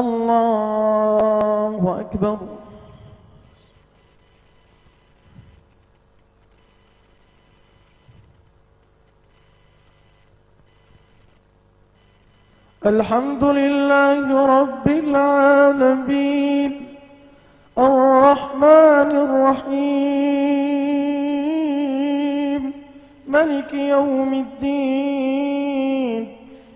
الله أكبر. الحمد لله رب العالمين. الرحمن الرحيم. ملك يوم الدين.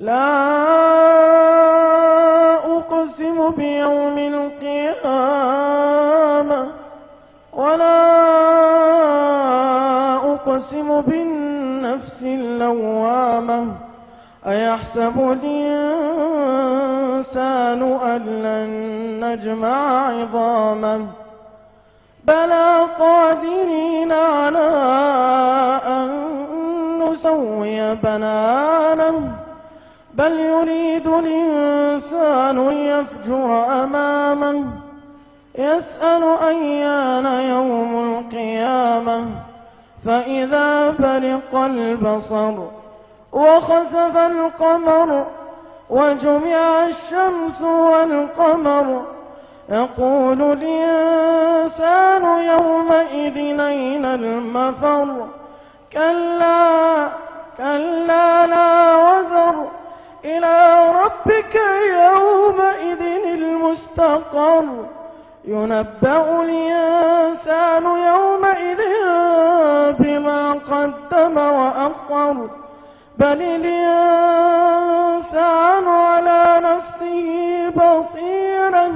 لا أقسم بيوم القيامة ولا أقسم بالنفس اللوامة. أيحسب الإنسان أن لن نجمع عظامه؟ بلى قادرين على أن نسوي بنانه. بل يريد الإنسان ليفجر أمامه يسأل أيان يوم القيامة فإذا برق البصر وخسف القمر وجمع الشمس والقمر يقول الإنسان يومئذ أين المفر؟ كلا كلا لا إلى ربك يومئذ المستقر. ينبأ الإنسان يومئذ بما قدم وأخر. بل الإنسان على نفسه بصيرا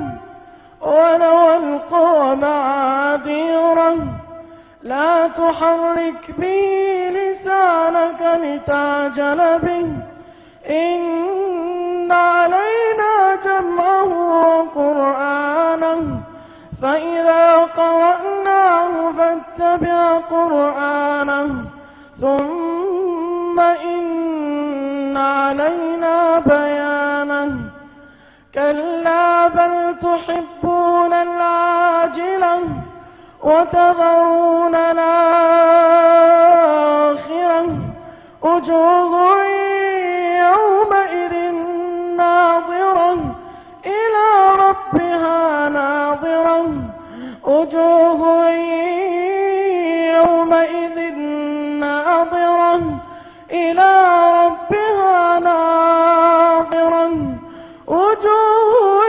ولو ألقى معاذيرا لا تحرك به لسانك لتعجل به. إن علينا جمعه وقرآنه فإذا قرأناه فاتبع قرآنه ثم إن علينا بيانه. كلا بل تحبون العاجلة وتذرون الآخرة. وجوه وجوه يومئذ ناظرة إلى ربها ناظرة. وجوه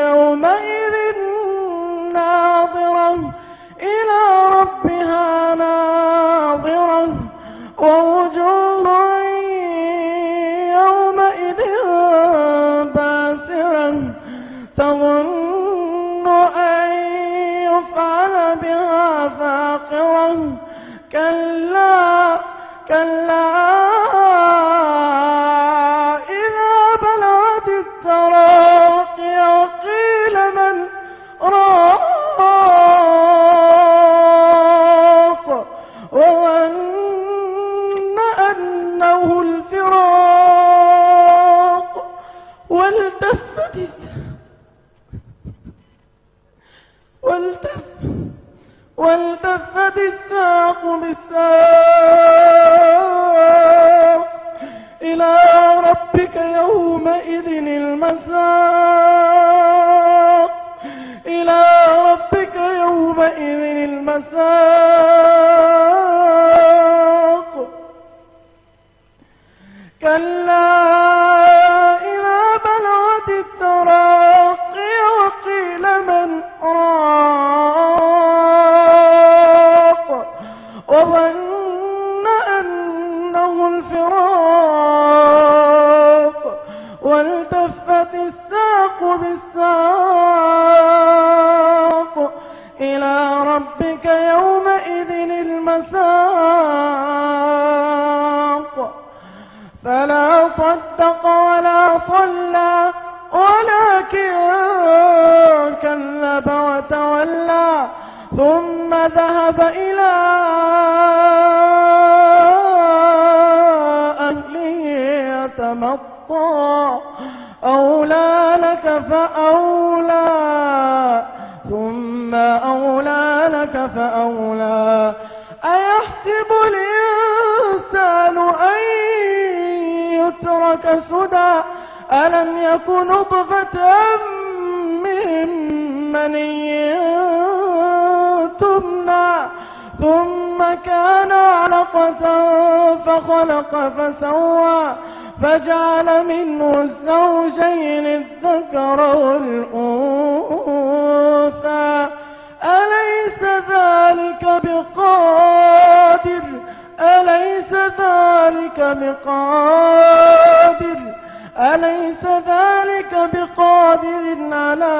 يومئذ ناظرة إلى ربها ناظرة. ووجوه يومئذ باسرة تظن كلا إذا بلغت التراقي وقيل من راق وظن أنه الفراق والتفت الس- والتف والتفت الساق بالساق ربك يومئذ المساق. إلى ربك يومئذ المساق. كلا ربك يومئذ المساق فلا صدق ولا صلى ولكن كذب وتولى ثم ذهب إلى أهله يتمطى. أولى لك فأولى. فأولى. أيحسب الإنسان أن يترك سدى؟ ألم يكن نطفة من مني تمنى؟ ثم كان علقة فخلق فسوى. فجعل منه الزوجين الذكر والأنثى. ذلك بقادر. أليس ذلك بقادر؟ أليس ذلك بقادر على